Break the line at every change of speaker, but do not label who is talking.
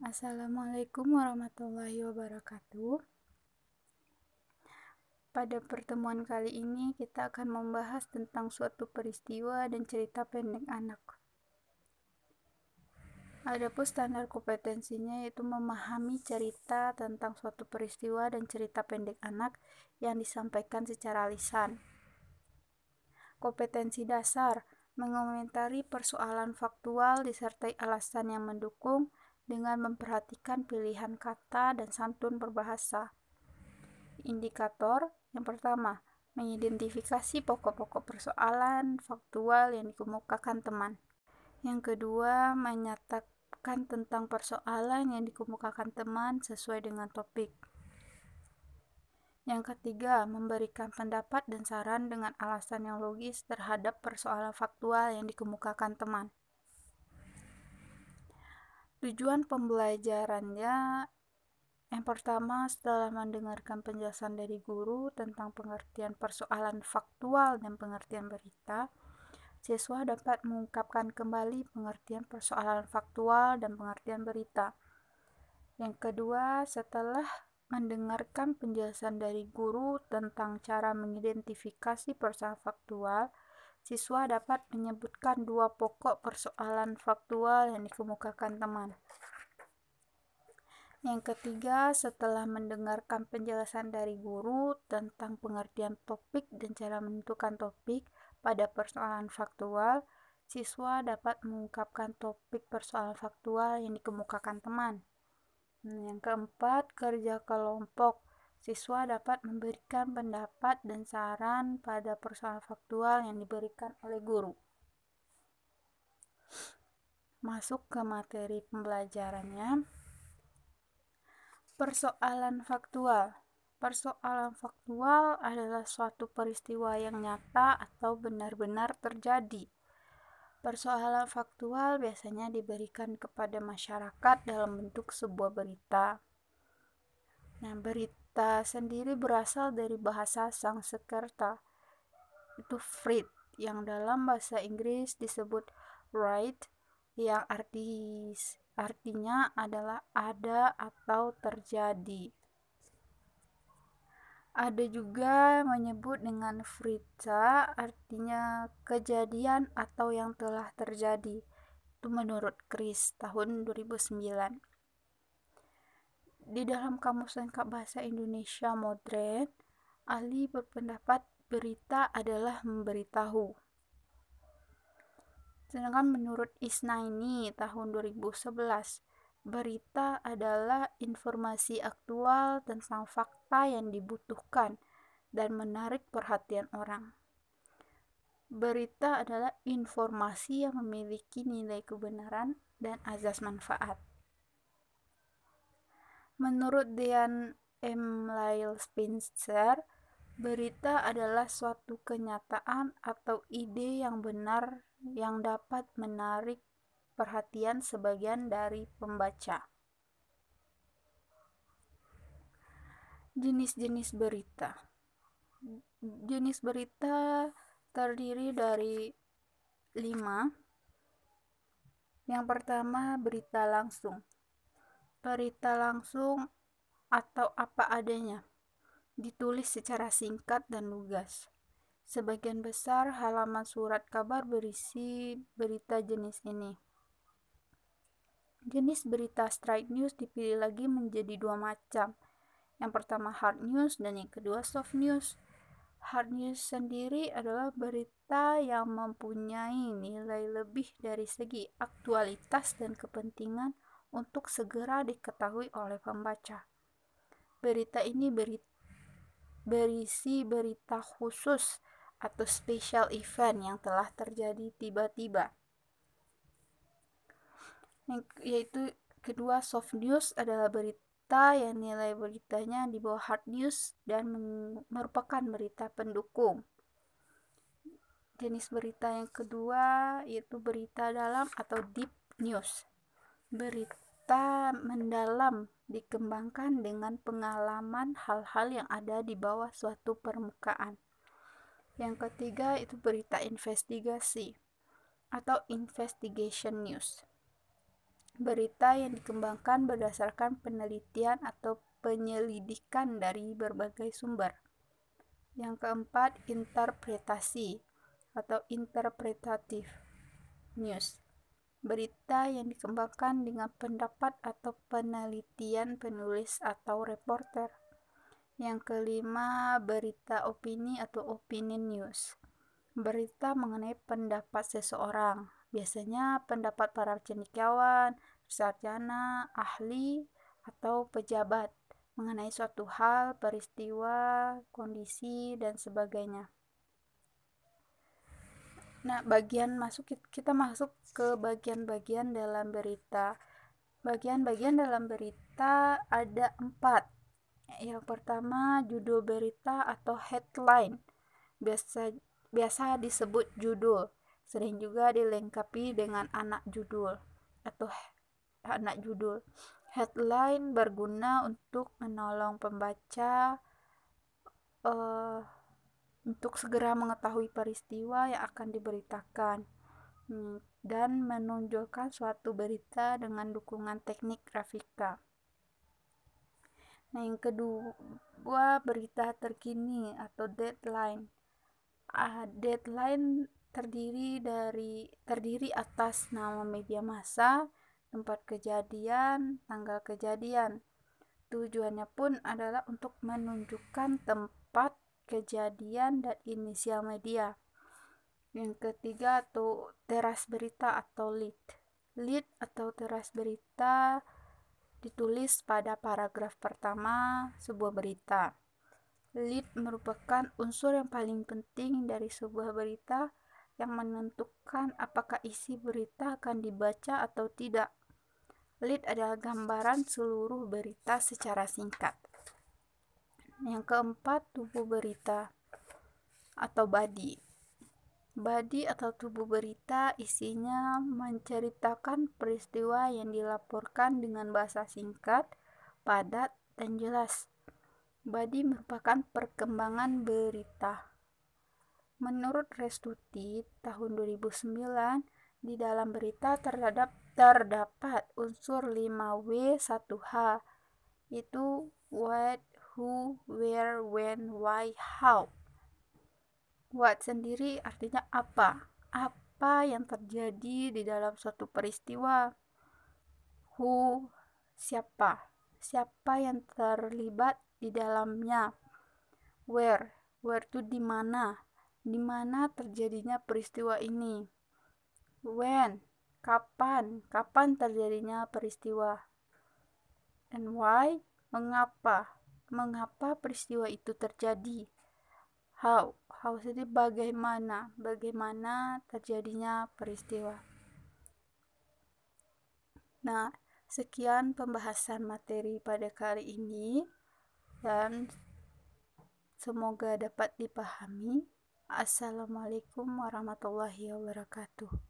Assalamualaikum warahmatullahi wabarakatuh. Pada pertemuan kali ini, kita akan membahas tentang suatu peristiwa dan cerita pendek anak. Adapun standar kompetensinya yaitu memahami cerita tentang suatu peristiwa dan cerita pendek anak yang disampaikan secara lisan. Kompetensi dasar mengomentari persoalan faktual disertai alasan yang mendukung dengan memperhatikan pilihan kata dan santun berbahasa. Indikator yang pertama, mengidentifikasi pokok-pokok persoalan faktual yang dikemukakan teman. Yang kedua, menyatakan tentang persoalan yang dikemukakan teman sesuai dengan topik. Yang ketiga, memberikan pendapat dan saran dengan alasan yang logis terhadap persoalan faktual yang dikemukakan teman. Tujuan pembelajarannya yang pertama, setelah mendengarkan penjelasan dari guru tentang pengertian persoalan faktual dan pengertian berita, siswa dapat mengungkapkan kembali pengertian persoalan faktual dan pengertian berita. Yang kedua, setelah mendengarkan penjelasan dari guru tentang cara mengidentifikasi persoalan faktual, siswa dapat menyebutkan dua pokok persoalan faktual yang dikemukakan teman. Yang ketiga, setelah mendengarkan penjelasan dari guru tentang pengertian topik dan cara menentukan topik pada persoalan faktual, siswa dapat mengungkapkan topik persoalan faktual yang dikemukakan teman. Nah, yang keempat, kerja kelompok. Siswa dapat memberikan pendapat dan saran pada persoalan faktual yang diberikan oleh guru. Masuk ke materi pembelajarannya. Persoalan faktual. Persoalan faktual adalah suatu peristiwa yang nyata atau benar-benar terjadi. Persoalan faktual biasanya diberikan kepada masyarakat dalam bentuk sebuah berita. Nah, berita sendiri berasal dari bahasa Sanskerta, itu Frit, yang dalam bahasa Inggris disebut right, yang arti artinya adalah ada atau terjadi. Ada juga menyebut dengan Fritza artinya kejadian atau yang telah terjadi. Itu menurut Chris tahun 2009. Di dalam Kamus Lengkap Bahasa Indonesia Modern, ahli berpendapat berita adalah memberitahu. Sedangkan menurut Isnaini tahun 2011, Berita adalah informasi aktual tentang fakta yang dibutuhkan dan menarik perhatian orang. Berita adalah informasi yang memiliki nilai kebenaran dan azas manfaat. Menurut Dean M. Lyle Spencer, berita adalah suatu kenyataan atau ide yang benar yang dapat menarik perhatian sebagian dari pembaca. Jenis-jenis berita. Jenis berita terdiri dari lima. Yang pertama, berita langsung. Berita langsung atau apa adanya, ditulis secara singkat dan lugas. Sebagian besar halaman surat kabar berisi berita jenis ini. Jenis berita straight news dipilih lagi menjadi dua macam. Yang pertama hard news dan yang kedua soft news. Hard news sendiri adalah berita yang mempunyai nilai lebih dari segi aktualitas dan kepentingan untuk segera diketahui oleh pembaca. Berita ini beri, berisi berita khusus atau special event yang telah terjadi tiba-tiba yaitu kedua soft news adalah berita yang nilai beritanya di bawah hard news dan merupakan berita pendukung. Jenis berita yang kedua yaitu berita dalam atau deep news. Berita mendalam dikembangkan dengan pengalaman hal-hal yang ada di bawah suatu permukaan. Yang ketiga itu berita investigasi atau investigation news berita yang dikembangkan berdasarkan penelitian atau penyelidikan dari berbagai sumber. Yang keempat, interpretasi atau interpretatif news. Berita yang dikembangkan dengan pendapat atau penelitian penulis atau reporter. Yang kelima, berita opini atau opinion news berita mengenai pendapat seseorang. Biasanya pendapat para cendekiawan, sarjana, ahli, atau pejabat mengenai suatu hal, peristiwa, kondisi, dan sebagainya. Nah, bagian masuk kita masuk ke bagian-bagian dalam berita. Bagian-bagian dalam berita ada empat. Yang pertama, judul berita atau headline. Biasa biasa disebut judul, sering juga dilengkapi dengan anak judul atau anak judul. Headline berguna untuk menolong pembaca uh, untuk segera mengetahui peristiwa yang akan diberitakan hmm, dan menunjukkan suatu berita dengan dukungan teknik grafika. Nah, yang kedua berita terkini atau deadline uh, deadline terdiri dari terdiri atas nama media massa, tempat kejadian, tanggal kejadian. Tujuannya pun adalah untuk menunjukkan tempat kejadian dan inisial media. Yang ketiga atau teras berita atau lead. Lead atau teras berita ditulis pada paragraf pertama sebuah berita. Lead merupakan unsur yang paling penting dari sebuah berita yang menentukan apakah isi berita akan dibaca atau tidak. Lead adalah gambaran seluruh berita secara singkat. Yang keempat, tubuh berita atau body. Body atau tubuh berita isinya menceritakan peristiwa yang dilaporkan dengan bahasa singkat, padat, dan jelas. Badi merupakan perkembangan berita. Menurut Restuti tahun 2009, di dalam berita terhadap terdapat unsur 5W1H itu what, who, where, when, why, how. What sendiri artinya apa? Apa yang terjadi di dalam suatu peristiwa? Who, siapa? Siapa yang terlibat di dalamnya. Where, where itu di mana, di mana terjadinya peristiwa ini. When, kapan, kapan terjadinya peristiwa. And why, mengapa, mengapa peristiwa itu terjadi. How, how jadi bagaimana, bagaimana terjadinya peristiwa. Nah, sekian pembahasan materi pada kali ini dan semoga dapat dipahami. Assalamualaikum warahmatullahi wabarakatuh.